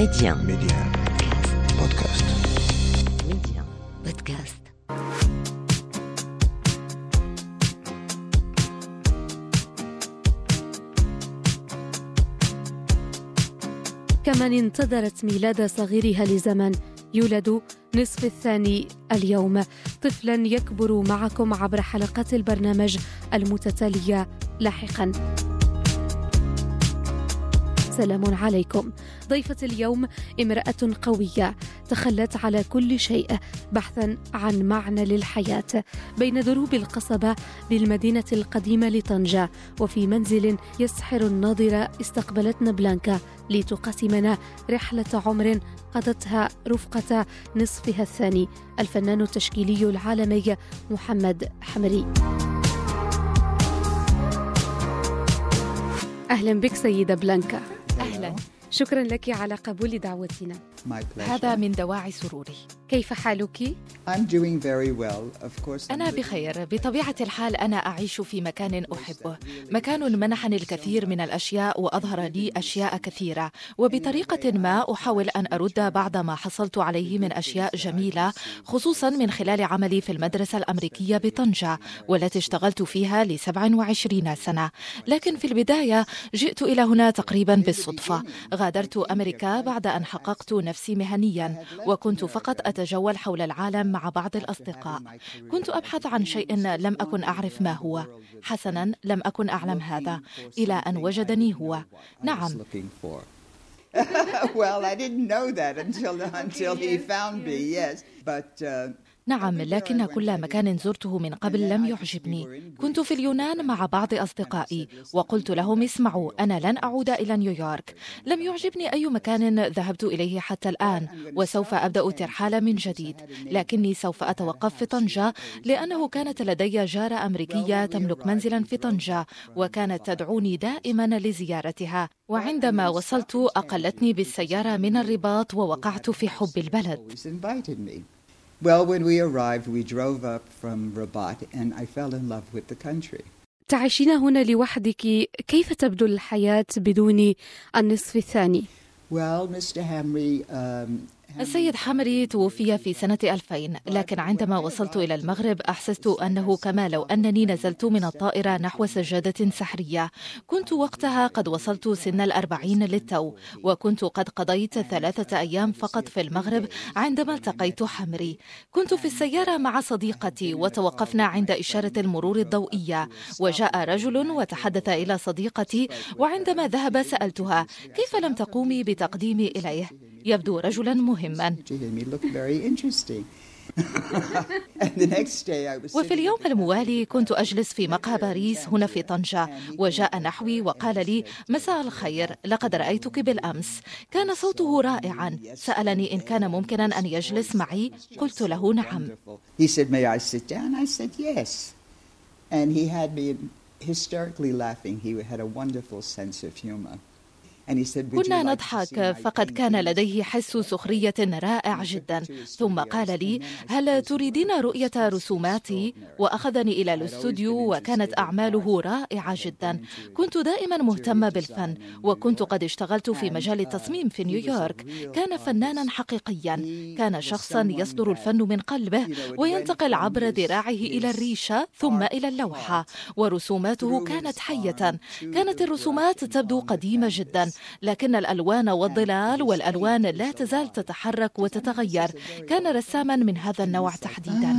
Média. Média. Podcast. Média. Podcast. كمن انتظرت ميلاد صغيرها لزمن يولد نصف الثاني اليوم طفلا يكبر معكم عبر حلقات البرنامج المتتالية لاحقا سلام عليكم. ضيفة اليوم امرأة قوية تخلت على كل شيء بحثا عن معنى للحياة بين دروب القصبة بالمدينة القديمة لطنجة وفي منزل يسحر الناظر استقبلتنا بلانكا لتقاسمنا رحلة عمر قضتها رفقة نصفها الثاني الفنان التشكيلي العالمي محمد حمري. أهلا بك سيدة بلانكا. أهلا شكرا لك على قبول دعوتنا. هذا من دواعي سروري. كيف حالك؟ I'm doing very well. Of course. I'm أنا بخير. بطبيعة الحال أنا أعيش في مكان أحبه مكان منحني الكثير من الأشياء وأظهر لي أشياء كثيرة. وبطريقة ما أحاول أن أرد بعض ما حصلت عليه من أشياء جميلة خصوصا من خلال عملي في المدرسة الأمريكية بطنجة والتي اشتغلت فيها ل 27 سنة. لكن في البداية جئت إلى هنا تقريبا بالصدفة. غادرت أمريكا بعد أن حققت نفسي مهنيا وكنت فقط أتجول حول العالم مع بعض الأصدقاء كنت أبحث عن شيء لم أكن أعرف ما هو حسنا لم أكن أعلم هذا إلى أن وجدني هو نعم well, I didn't know that until until he found me. Yes, but. Uh, نعم لكن كل مكان زرته من قبل لم يعجبني. كنت في اليونان مع بعض أصدقائي وقلت لهم اسمعوا أنا لن أعود إلى نيويورك. لم يعجبني أي مكان ذهبت إليه حتى الآن وسوف أبدأ الترحال من جديد. لكني سوف أتوقف في طنجة لأنه كانت لدي جارة أمريكية تملك منزلا في طنجة وكانت تدعوني دائما لزيارتها. وعندما وصلت أقلتني بالسيارة من الرباط ووقعت في حب البلد. Well, when we arrived, we drove up from Rabat, and I fell in love with the country. تعيشين هنا لوحدك كيف تبدو الحياة بدون النصف الثاني؟ Well, Mr. Hamry. Um, السيد حمري توفي في سنة 2000 لكن عندما وصلت إلى المغرب أحسست أنه كما لو أنني نزلت من الطائرة نحو سجادة سحرية. كنت وقتها قد وصلت سن الأربعين للتو وكنت قد قضيت ثلاثة أيام فقط في المغرب عندما التقيت حمري. كنت في السيارة مع صديقتي وتوقفنا عند إشارة المرور الضوئية. وجاء رجل وتحدث إلى صديقتي وعندما ذهب سألتها كيف لم تقومي بتقديمي إليه؟ يبدو رجلا مهما. وفي اليوم الموالي كنت أجلس في مقهى باريس هنا في طنجة. وجاء نحوي وقال لي مساء الخير. لقد رأيتك بالأمس. كان صوته رائعا. سألني إن كان ممكنا أن يجلس معي؟ قلت له نعم. كنا نضحك فقد كان paintings?" لديه حس سخرية رائع جدا. ثم قال لي هل تريدين رؤية رسوماتي؟ وأخذني إلى الاستوديو وكانت أعماله رائعة جدا. كنت دائما مهتمة بالفن. وكنت قد اشتغلت في مجال التصميم في نيويورك كان فنانا حقيقيا. كان شخصا يصدر الفن من قلبه وينتقل عبر ذراعه إلى الريشة ثم إلى اللوحة. ورسوماته كانت حية. كانت الرسومات تبدو قديمة جدا. لكن الألوان والظلال والألوان لا تزال تتحرك وتتغير. كان رساما من هذا النوع تحديدا.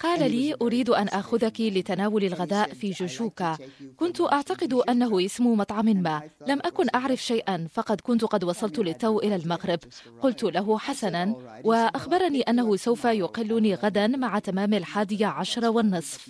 قال لي أريد أن آخذك لتناول الغداء في جوجوكا كنت أعتقد أنه اسم مطعم ما. لم أكن أعرف شيئا فقد كنت قد وصلت للتو إلى المغرب. قلت له حسنا. وأخبرني أنه سوف يقلني غدا مع تمام الحادية عشر والنصف.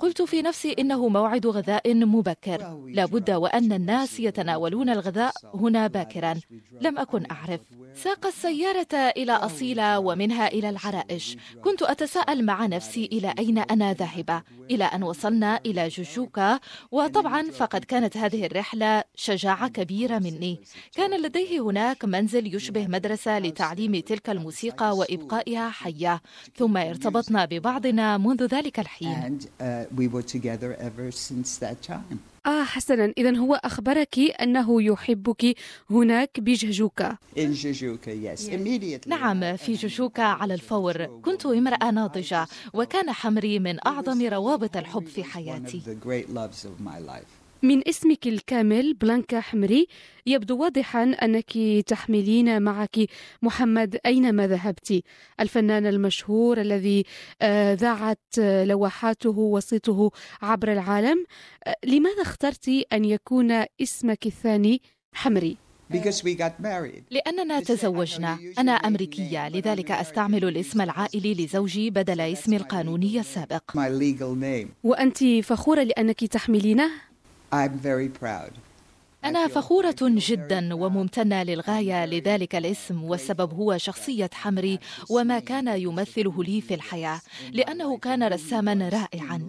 قلت في نفسي إنه موعد غذاء مبكر. لابد وأن الناس يتناولون الغذاء هنا باكرا. لم أكن أعرف. ساق السيارة إلى أصيلة ومنها إلى العرائش. كنت أتساءل مع نفسي إلى أين أنا ذاهبة. إلى أن وصلنا إلى جوجوكا وطبعا فقد كانت هذه الرحلة شجاعة كبيرة مني. كان لديه هناك منزل يشبه مدرسة لتعليم تلك الموسيقى وإبقائها حية. ثم ارتبطنا ببعضنا منذ ذلك الحين. Uh, we were together ever since that time. آه حسنا إذا هو أخبرك أنه يحبك هناك. Immediately. نعم في جوجوكا على الفور كنت امرأة ناضجة وكان حمري من أعظم روابط الحب في حياتي من اسمك الكامل بلانكا حمري. يبدو واضحا أنك تحملين معك. محمد أينما ذهبت؟ الفنان المشهور الذي آه، ذاعت آه، لوحاته وصيته عبر العالم. آه، لماذا اخترت أن يكون اسمك الثاني حمري؟ لأننا تزوجنا. أنا أمريكية. لذلك أستعمل الاسم العائلي لزوجي بدل اسمي القانوني السابق. وأنت فخورة لأنك تحملينه؟ I'm very proud. أنا فخورة جدا وممتنة للغاية لذلك الاسم والسبب هو شخصية حمري وما كان يمثله لي في الحياة لأنه كان رساما رائعا.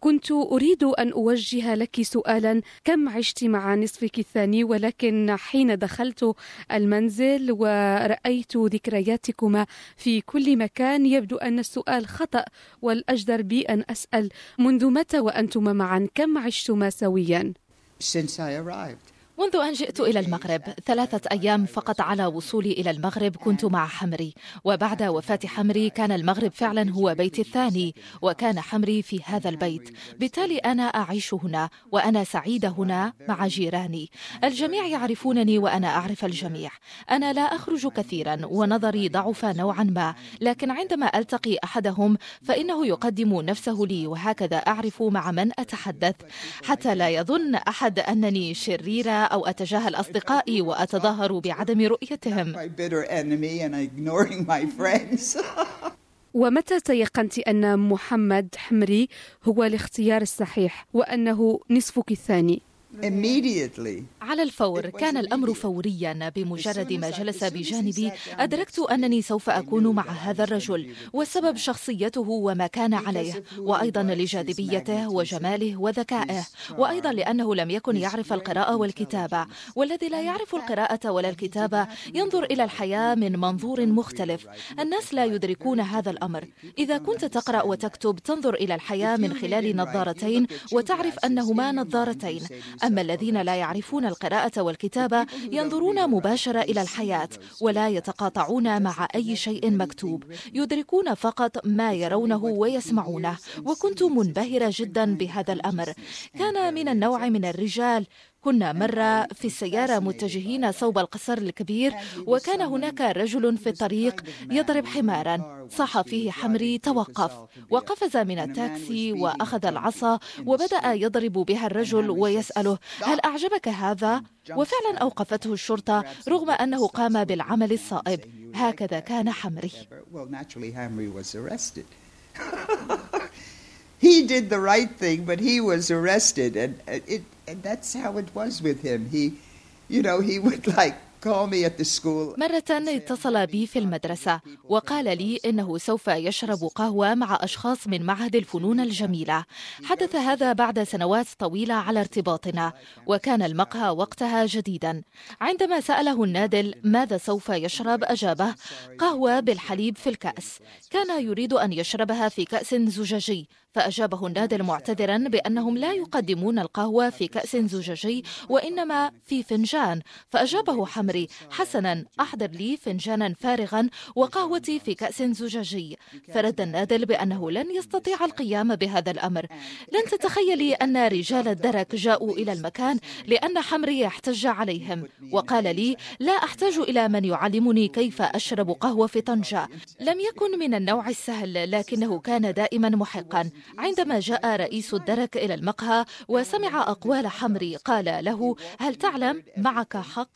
كنت أريد أن أوجه لك سؤالا كم عشت مع نصفك الثاني؟ ولكن حين دخلت المنزل ورأيت ذكرياتكما في كل مكان يبدو أن السؤال خطأ والأجدر بي أن أسأل منذ متى وأنتما معا؟ كم عشتما سويا؟ Since I arrived. منذ أن جئت إلى المغرب ثلاثة أيام فقط على وصولي إلى المغرب كنت مع حمري. وبعد وفاة حمري كان المغرب فعلا هو بيتي الثاني وكان حمري في هذا البيت. بالتالي أنا أعيش هنا وأنا سعيدة هنا مع جيراني. الجميع يعرفونني وأنا أعرف الجميع. أنا لا أخرج كثيرا ونظري ضعف نوعا ما. لكن عندما ألتقي أحدهم فإنه يقدم نفسه لي وهكذا أعرف مع من أتحدث. حتى لا يظن أحد أنني شريرة أو أتجاهل أصدقائي وأتظاهر بعدم رؤيتهم. ومتى تيقنت أن محمد حمري هو الاختيار الصحيح وأنه نصفك الثاني. على الفور كان الأمر فوريا بمجرد ما جلس بجانبي أدركت أنني سوف أكون مع هذا الرجل والسبب شخصيته وما كان عليه وأيضا لجاذبيته وجماله وذكائه وأيضا لأنه لم يكن يعرف القراءة والكتابة. والذي لا يعرف القراءة ولا الكتابة ينظر إلى الحياة من منظور مختلف. الناس لا يدركون هذا الأمر. إذا كنت تقرأ وتكتب تنظر إلى الحياة من خلال نظارتين وتعرف أنهما نظارتين. أما الذين لا يعرفون القراءة والكتابة ينظرون مباشرة إلى الحياة ولا يتقاطعون مع أي شيء مكتوب يدركون فقط ما يرونه ويسمعونه. وكنت منبهرة جدا بهذا الأمر. كان من النوع من الرجال كنا مرة في السيارة متجهين صوب القصر الكبير وكان هناك رجل في الطريق يضرب حمارا. صاح فيه حمري توقف. وقفز من التاكسي وأخذ العصا وبدأ يضرب بها الرجل ويسأله هل أعجبك هذا؟ وفعلا أوقفته الشرطة رغم أنه قام بالعمل الصائب. هكذا كان حمري Well, naturally, Hamry was arrested. He did the right thing, but he was arrested, and it and that's how it was with him. He, you know, he would like. مرة اتصل بي في المدرسة وقال لي إنه سوف يشرب قهوة مع أشخاص من معهد الفنون الجميلة حدث هذا بعد سنوات طويلة على ارتباطنا وكان المقهى وقتها جديدا عندما سأله النادل ماذا سوف يشرب أجابه قهوة بالحليب في الكأس كان يريد أن يشربها في كأس زجاجي فأجابه النادل معتذرا بأنهم لا يقدمون القهوة في كأس زجاجي وإنما في فنجان. فأجابه حمري حسنا أحضر لي فنجانا فارغا وقهوتي في كأس زجاجي. فرد النادل بأنه لن يستطيع القيام بهذا الأمر. لن تتخيلي أن رجال الدرك جاءوا إلى المكان لأن حمري احتج عليهم. وقال لي لا أحتاج إلى من يعلمني كيف أشرب قهوة في طنجة. لم يكن من النوع السهل لكنه كان دائما محقا. عندما جاء رئيس الدرك إلى المقهى وسمع أقوال حمري قال له هل تعلم معك حق؟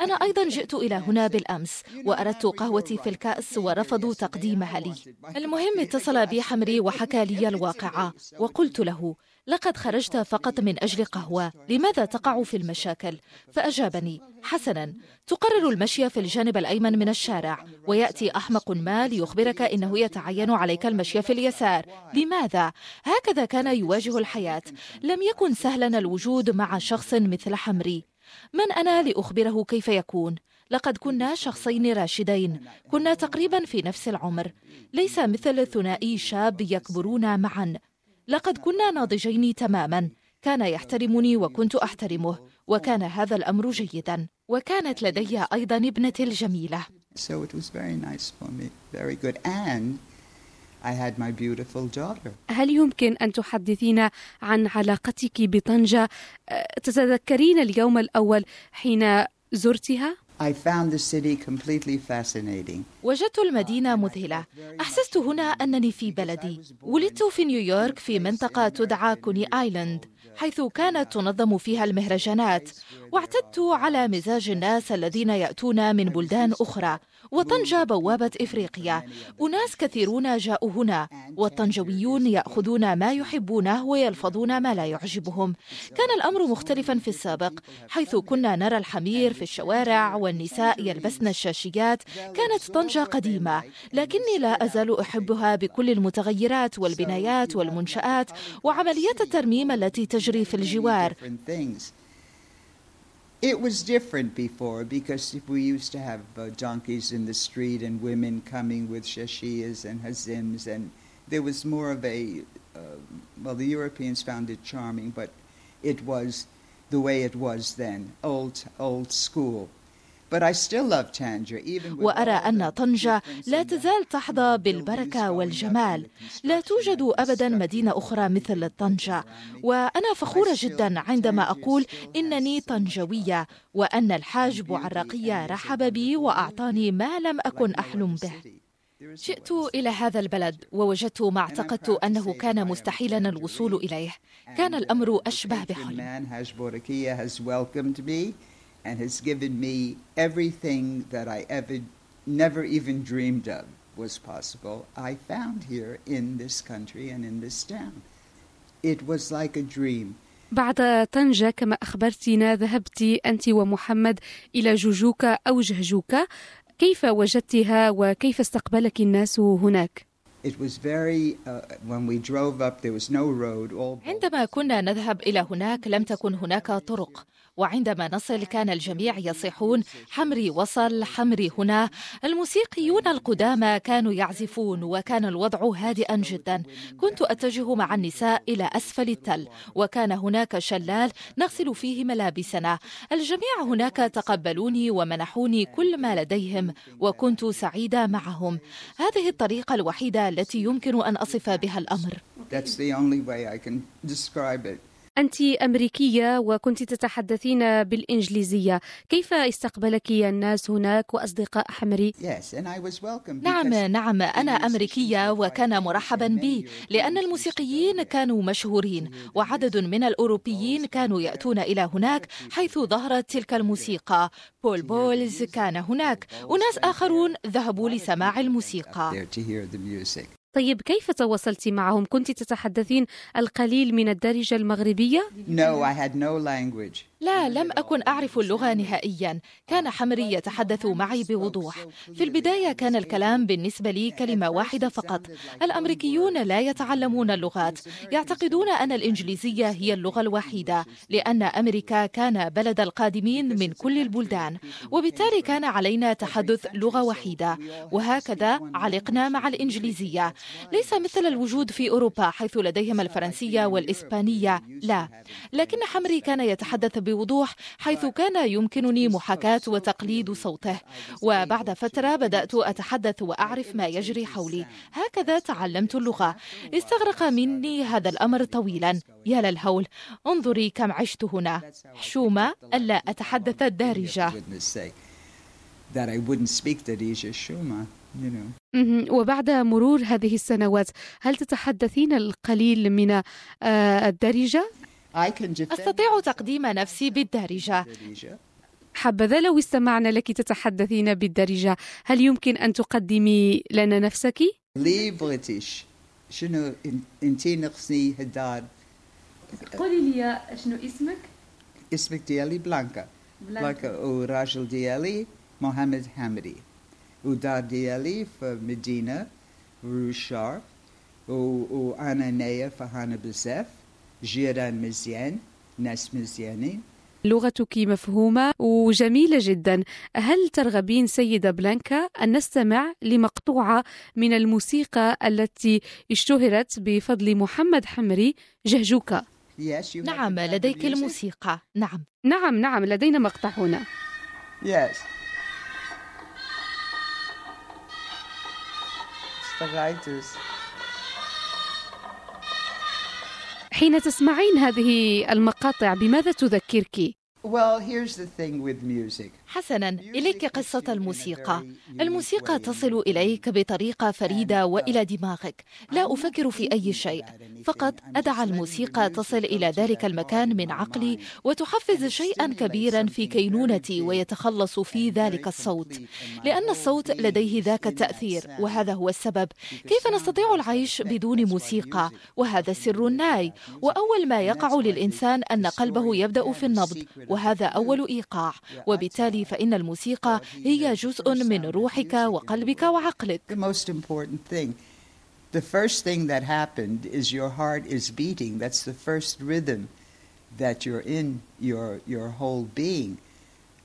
أنا أيضا جئت إلى هنا بالأمس وأردت قهوتي في الكأس ورفضوا تقديمها لي. المهم اتصل بي حمري وحكى لي الواقعة وقلت له لقد خرجت فقط من أجل قهوة. لماذا تقع في المشاكل؟ فأجابني حسنا تقرر المشي في الجانب الأيمن من الشارع ويأتي أحمق ما ليخبرك إنه يتعين عليك المشي في اليسار. لماذا؟ هكذا كان يواجه الحياة. لم يكن سهلا الوجود مع شخص مثل حمري. من أنا لأخبره كيف يكون؟ لقد كنا شخصين راشدين. كنا تقريبا في نفس العمر. ليس مثل ثنائي شاب يكبرون معا. لقد كنا ناضجين تماما كان يحترمني وكنت أحترمه وكان هذا الأمر جيدا وكانت لدي أيضا ابنتي الجميلة So it was very nice for me, very good. And I had my beautiful daughter. هل يمكن أن تحدثينا عن علاقتك بطنجة أه، تتذكرين اليوم الأول حين زرتها؟ I found the city completely fascinating. وجدت المدينة مذهلة. أحسست هنا أنني في بلدي. ولدت في نيويورك في منطقة تدعى كوني آيلاند حيث كانت تنظم فيها المهرجانات واعتدت على مزاج الناس الذين يأتون من بلدان أخرى. وطنجة بوابة إفريقيا. أناس كثيرون جاءوا هنا والطنجويون يأخذون ما يحبونه ويلفظون ما لا يعجبهم. كان الأمر مختلفا في السابق. حيث كنا نرى الحمير في الشوارع والنساء يلبسن الشاشيات. كانت طنجة قديمة لكني لا أزال أحبها بكل المتغيرات والبنايات والمنشآت وعمليات الترميم التي تجري في الجوار. It was different before because we used to have uh, donkeys in the street and women coming with shashiyas and hazims, and there was more of a. Uh, well, the Europeans found it charming, but it was the way it was then, old old school. وأرى أن طنجة لا تزال تحظى بالبركة والجمال. لا توجد أبدا مدينة أخرى مثل طنجة. وأنا فخورة جدا عندما أقول إنني طنجوية وأن الحاج بوعراقية رحب بي وأعطاني ما لم أكن أحلم به. جئت إلى هذا البلد ووجدت ما أعتقدت أنه كان مستحيلا الوصول إليه. كان الأمر أشبه بحلم and has given me everything that I ever, never even dreamed of was possible. I found here in this country and in this town. It was like a dream. بعد طنجة كما أخبرتنا ذهبت أنت ومحمد إلى جوجوكا أو جهجوكا كيف وجدتها وكيف استقبلك الناس هناك؟ It was very, uh, when we drove up, there was no road. All عندما كنا نذهب إلى هناك لم تكن هناك طرق وعندما نصل كان الجميع يصيحون حمري وصل حمري هنا. الموسيقيون القدامى كانوا يعزفون وكان الوضع هادئا جدا. كنت أتجه مع النساء إلى أسفل التل وكان هناك شلال نغسل فيه ملابسنا. الجميع هناك تقبلوني ومنحوني كل ما لديهم وكنت سعيدة معهم. هذه الطريقة الوحيدة التي يمكن أن أصف بها الأمر. That's the only way I can describe it. أنت أمريكية وكنت تتحدثين بالإنجليزية. كيف استقبلك الناس هناك وأصدقاء حمري؟ نعم نعم أنا أمريكية وكان مرحبا. بي لأن الموسيقيين كانوا مشهورين وعدد من الأوروبيين كانوا يأتون إلى هناك حيث ظهرت تلك الموسيقى. بول بولز كان هناك. أناس آخرون ذهبوا لسماع الموسيقى. طيب كيف تواصلت معهم؟ كنت تتحدثين القليل من الدارجة المغربية؟ No, I had no language. لا لم أكن أعرف اللغة نهائيا. كان حمري يتحدث معي بوضوح. في البداية كان الكلام بالنسبة لي كلمة واحدة فقط. الأمريكيون لا يتعلمون اللغات. يعتقدون أن الإنجليزية هي اللغة الوحيدة لأن أمريكا كان بلد القادمين من كل البلدان. وبالتالي كان علينا تحدث لغة وحيدة. وهكذا علقنا مع الإنجليزية. ليس مثل الوجود في أوروبا حيث لديهم الفرنسية والإسبانية. لا. لكن حمري كان يتحدث بوضوح حيث كان يمكنني محاكاة وتقليد صوته. وبعد فترة بدأت أتحدث وأعرف ما يجري حولي. هكذا تعلمت اللغة. استغرق مني هذا الأمر طويلا. يا للهول انظري كم عشت هنا. حشومة ألا أتحدث الدارجة. وبعد مرور هذه السنوات هل تتحدثين القليل من آه، الدارجة؟ أستطيع تقديم نفسي بالدارجة. حبذا لو استمعنا لك تتحدثين بالدارجة هل يمكن أن تقدمي لنا نفسك؟ لي بريتش شنو إن- إنتي نقصني هدار قولي لي شنو اسمك؟ اسمك ديالي بلانكا بلانكا وراجل ديالي محمد حمدي ودار ديالي في مدينة روشار. وأنا نية فهانة بزاف جيران مزيان ناس مزيانين لغتك مفهومة وجميلة جدا. هل ترغبين سيدة بلانكا أن نستمع لمقطوعة من الموسيقى التي اشتهرت بفضل محمد حمري جهجوكا؟ نعم the لديك? الموسيقى. نعم. نعم نعم لدينا مقطع هنا. Yes. Spagaitis. حين تسمعين هذه المقاطع بماذا تذكرك؟ حسنا إليك قصة الموسيقى. الموسيقى تصل إليك بطريقة فريدة وإلى دماغك. لا أفكر في أي شيء. فقط أدع الموسيقى تصل إلى ذلك المكان من عقلي وتحفز شيئا كبيرا في كينونتي ويتخلص في ذلك الصوت. لأن الصوت لديه ذاك التأثير. وهذا هو السبب. كيف نستطيع العيش بدون موسيقى؟ وهذا سر الناي. وأول ما يقع للإنسان أن قلبه يبدأ في النبض. وهذا أول إيقاع وبالتالي فإن الموسيقى هي جزء من روحك وقلبك وعقلك The first thing that happened is your heart is beating. That's the first rhythm that you're in your your whole being.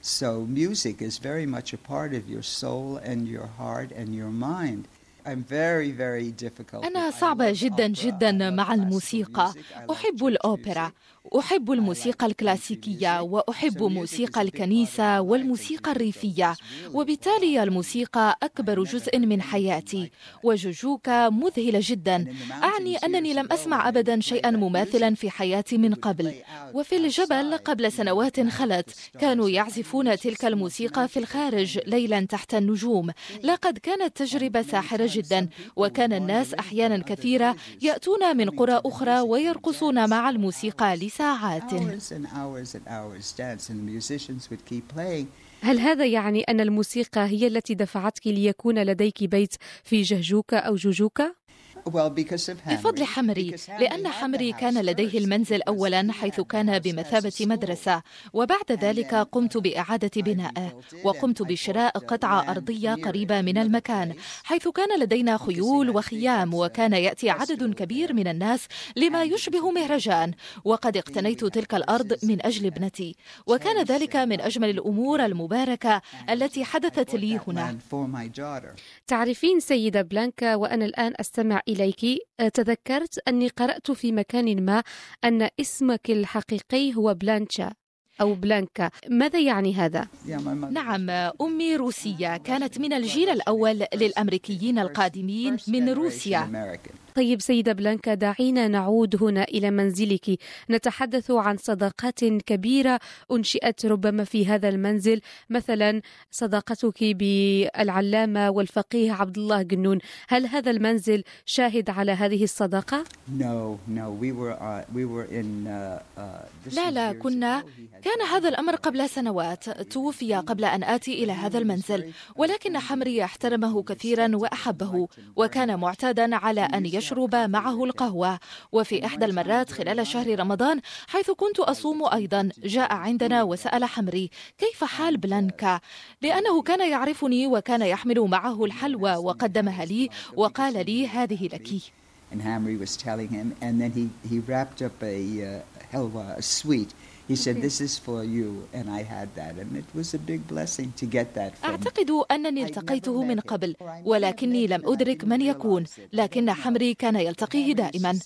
So music is very much a part of your soul and your heart and your mind. أنا صعبة جدا جدا مع الموسيقى أحب الأوبرا. أحب الموسيقى الكلاسيكية وأحب موسيقى الكنيسة والموسيقى الريفية وبالتالي الموسيقى أكبر جزء من حياتي وجوجوكا مذهلة جدا. أعني أنني لم أسمع أبدا شيئا مماثلا في حياتي من قبل. وفي الجبل قبل سنوات خلت كانوا يعزفون تلك الموسيقى في الخارج ليلا تحت النجوم. لقد كانت تجربة ساحرة جدا وكان الناس أحيانا كثيرة يأتون من قرى أخرى ويرقصون مع الموسيقى لساعات. هل هذا يعني أن الموسيقى هي التي دفعتك ليكون لديك بيت في جهجوكا أو جوجوكا؟ بفضل. حمري لأن حمري كان لديه. المنزل أولا حيث كان بمثابة. مدرسة وبعد ذلك قمت بإعادة بنائه وقمت بشراء قطعة أرضية قريبة من المكان حيث كان لدينا خيول وخيام وكان يأتي عدد كبير من الناس لما يشبه مهرجان وقد اقتنيت تلك الأرض من أجل ابنتي وكان ذلك من أجمل الأمور المباركة التي حدثت لي هنا. تعرفين سيدة بلانكا وأنا الآن أستمع إليك أه، تذكرت أني قرأت في مكان ما أن اسمك الحقيقي هو بلانشا أو بلانكا ماذا يعني هذا؟ نعم أمي روسية كانت من الجيل الأول للأمريكيين القادمين من روسيا. طيب سيدة بلانكا دعينا نعود هنا إلى منزلك. نتحدث عن صداقات كبيرة أنشئت ربما في هذا المنزل. مثلا صداقتك بالعلامة والفقيه عبد الله جنون. هل هذا المنزل شاهد على هذه الصداقة؟ Uh. Uh, uh, لا لا كنا كان هذا الأمر قبل سنوات. توفي قبل أن آتي إلى هذا المنزل. ولكن حمري احترمه كثيرا وأحبه وكان معتادا على أن يشرب معه القهوة. وفي إحدى المرات خلال شهر رمضان حيث كنت أصوم أيضا جاء عندنا وسأل حمري كيف حال بلانكا لأنه كان يعرفني وكان يحمل معه الحلوى وقدمها لي وقال لي هذه لك. And Hamri was telling him, and then he, he wrapped up a uh, helwa, a sweet. He said, "This is for you," and I had that, and it was a big blessing to get that from. أعتقد أنني التقيته من قبل ولكني لم أدرك من يكون لكن حمري كان يلتقيه دائما.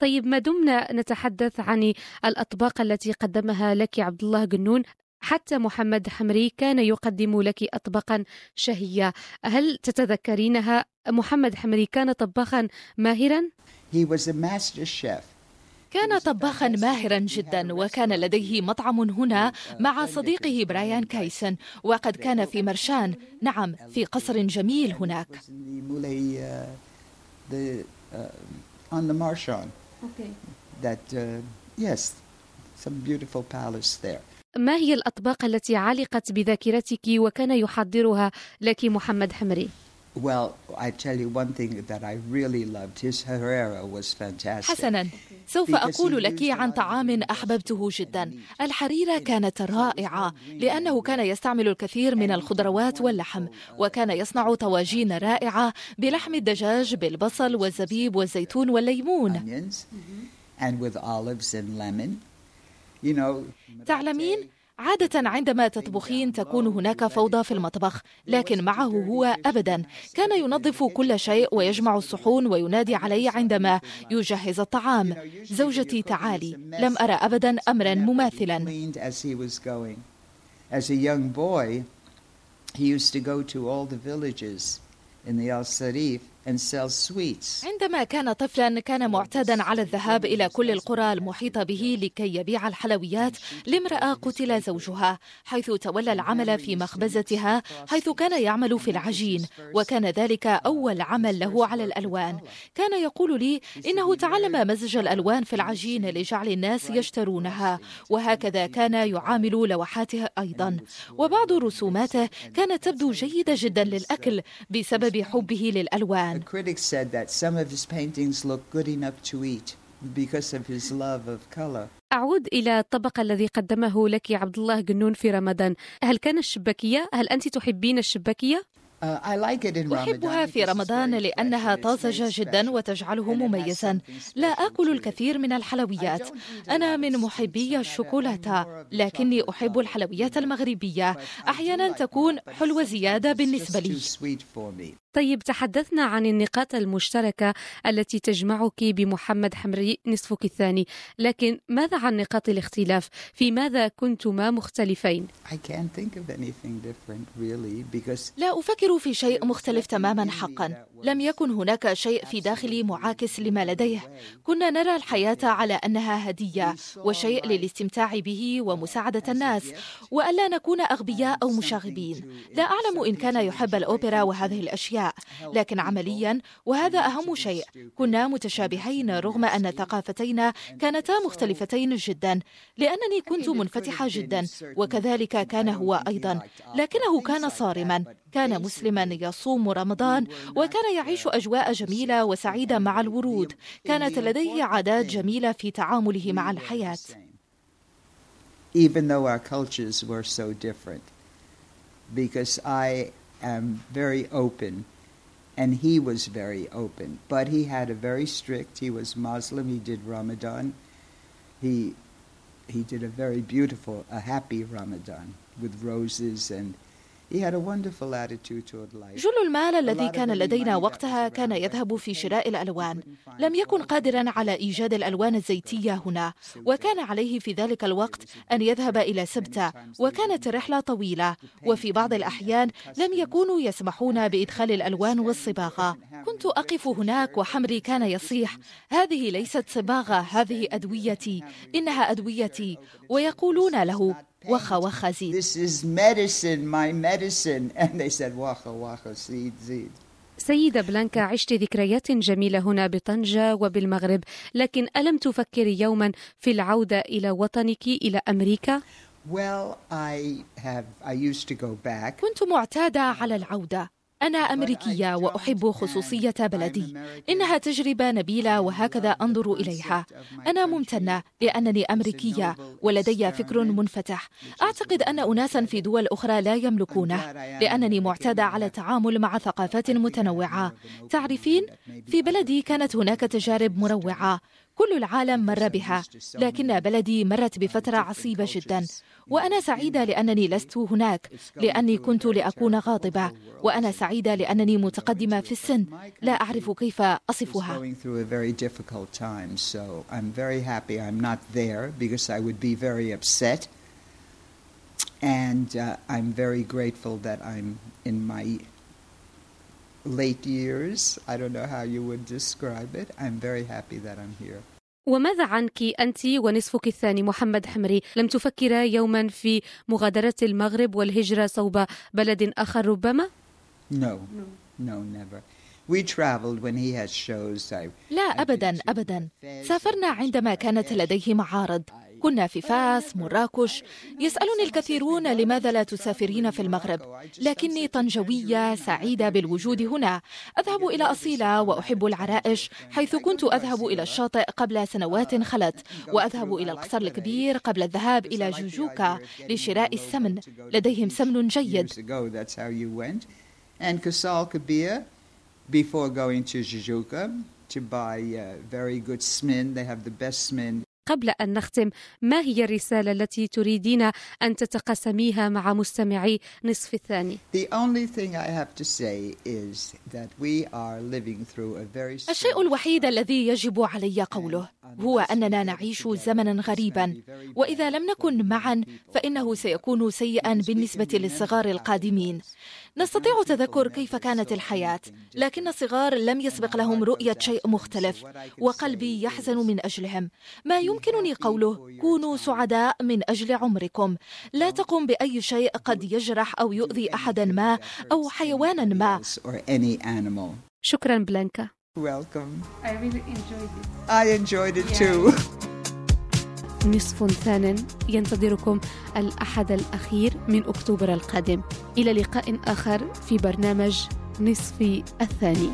طيب ما دمنا نتحدث عن الأطباق التي قدمها لك عبد الله جنون حتى محمد حمري كان يقدم لك أطباقا شهية هل تتذكرينها محمد حمري كان طباخا ماهرا؟ He was a master chef. كان طباخا ماهرا جدا وكان لديه مطعم هنا مع صديقه برايان كايسن وقد كان في مرشان نعم في قصر جميل هناك uh, the uh, uh. ما هي الأطباق التي علقت بذاكرتك وكان يحضرها لك محمد حمري؟ Well, I tell you one thing that I really loved. His Herrera was fantastic. حسنا. سوف أقول لك عن طعام أحببته جدا. الحريرة كانت رائعة لأنه كان يستعمل الكثير من الخضروات واللحم وكان يصنع طواجين رائعة بلحم الدجاج بالبصل والزبيب والزيتون والليمون. And with olives and lemon. You know, تعلمين عادة عندما تطبخين تكون هناك فوضى في المطبخ، لكن معه هو أبدا، كان ينظف كل شيء ويجمع الصحون وينادي علي عندما يجهز الطعام. زوجتي تعالي، لم أرى أبدا أمرا مماثلا. in the Al Sarif. عندما كان طفلا كان معتادا على الذهاب إلى كل القرى المحيطة به لكي يبيع الحلويات لامرأة قتل زوجها حيث تولى العمل في مخبزتها حيث كان يعمل في العجين وكان ذلك أول عمل له على الألوان. كان يقول لي إنه تعلم مزج الألوان في العجين لجعل الناس يشترونها وهكذا كان يعامل لوحاته أيضا. وبعض رسوماته كانت تبدو جيدة جدا للأكل بسبب حبه للألوان. The critics said that some of his paintings look good enough to eat because of his love of color. أعود إلى الطبق الذي قدمه لك عبد الله جنون في رمضان هل كان الشباكية؟ هل أنت تحبين الشباكية؟ Uh, I like it in أحبها Ramadan في رمضان لأنها طازجة جدا. وتجعله مميزا لا آكل. الكثير من الحلويات أنا من محبي الشوكولاتة لكني أحب الحلويات المغربية أحيانا تكون حلوة زيادة بالنسبة لي طيب تحدثنا عن النقاط المشتركة التي تجمعك بمحمد حمري نصفك الثاني. لكن ماذا عن نقاط الاختلاف؟ في ماذا كنتما مختلفين؟ I can't think of anything different really because لا أفكر في شيء مختلف تماما حقا. لم يكن هناك شيء في داخلي معاكس لما لديه. كنا نرى الحياة على أنها هدية وشيء للاستمتاع به ومساعدة الناس وألا نكون أغبياء أو مشاغبين. لا أعلم إن كان يحب الأوبرا وهذه الأشياء. لكن عمليا وهذا أهم شيء. كنا متشابهين رغم أن ثقافتينا كانتا مختلفتين جدا لأنني كنت منفتحة جدا وكذلك كان هو أيضا. لكنه كان صارما كان مسلما يصوم رمضان وكان يعيش أجواء جميلة وسعيدة مع الورود. كانت لديه عادات جميلة في تعامله مع الحياة. even though our cultures were so different. Because I am very open and he was very open. But he had a very strict he was Muslim he did Ramadan. He he did a very beautiful a happy Ramadan with roses and جل المال الذي كان لدينا وقتها كان يذهب في شراء الألوان. لم يكن قادرا على إيجاد الألوان الزيتية هنا. وكان عليه في ذلك الوقت أن يذهب إلى سبتة. وكانت الرحلة طويلة. وفي بعض الأحيان لم يكونوا يسمحون بإدخال الألوان والصباغة. كنت أقف هناك وحمري كان يصيح. هذه ليست صباغة. هذه أدويتي. إنها أدويتي. ويقولون له وخ وخ زيد. This is medicine my medicine. And they said wacha wacha seed seed سيدة بلانكا عشت ذكريات جميلة هنا بطنجة وبالمغرب لكن ألم تفكري يوما في العودة إلى وطنك إلى أمريكا؟ well I have I used to go back. كنت معتادة على العودة. أنا أمريكية وأحب خصوصية بلدي. إنها تجربة نبيلة وهكذا أنظر إليها. أنا ممتنة لأنني أمريكية ولدي فكر منفتح. أعتقد أن أناسا في دول أخرى لا يملكونه لأنني معتادة على التعامل مع ثقافات متنوعة. تعرفين في بلدي كانت هناك تجارب مروعة. كل العالم مر بها لكن بلدي مرت بفترة عصيبة جدا. وأنا سعيدة لأنني لست هناك لأني كنت لأكون غاضبة. وأنا سعيدة لأنني متقدمة في السن. لا أعرف كيف أصفها. And uh, I'm very grateful that I'm in my late years. I don't know how you would describe it. I'm very happy that I'm here. وماذا عنك أنت ونصفك الثاني محمد حمري؟ لم تفكرا يوما في مغادرة المغرب والهجرة صوب بلد آخر ربما؟ no. No. Never. We traveled when he had shows. I لا أبدا أبدا. سافرنا عندما كانت لديه معارض. كنا في فاس مراكش. يسألني الكثيرون لماذا لا تسافرين في المغرب. لكني طنجوية سعيدة بالوجود هنا. أذهب إلى أصيلة وأحب العرائش حيث كنت أذهب إلى الشاطئ قبل سنوات خلت وأذهب إلى القصر الكبير قبل الذهاب إلى جوجوكا لشراء السمن. لديهم سمن جيد. Before going to Jijuka to buy uh, very good smin. They have the best smin. قبل أن نختم ما هي الرسالة التي تريدين أن تتقاسميها مع مستمعي نصف الثاني؟ الشيء الوحيد الذي يجب علي قوله هو أننا نعيش زمنا غريبا وإذا لم نكن معا فإنه سيكون سيئا بالنسبة للصغار القادمين. نستطيع تذكر كيف كانت الحياة لكن الصغار لم يسبق لهم رؤية شيء مختلف وقلبي يحزن من أجلهم. ما يمكنني قوله كونوا سعداء من أجل عمركم. لا تقم بأي شيء قد يجرح أو يؤذي أحدا ما أو حيوانا ما. شكرا بلانكا. Welcome. I really enjoyed it. I enjoyed it too. نصف ثان ينتظركم الأحد الأخير من أكتوبر القادم إلى لقاء آخر في برنامج نصف الثاني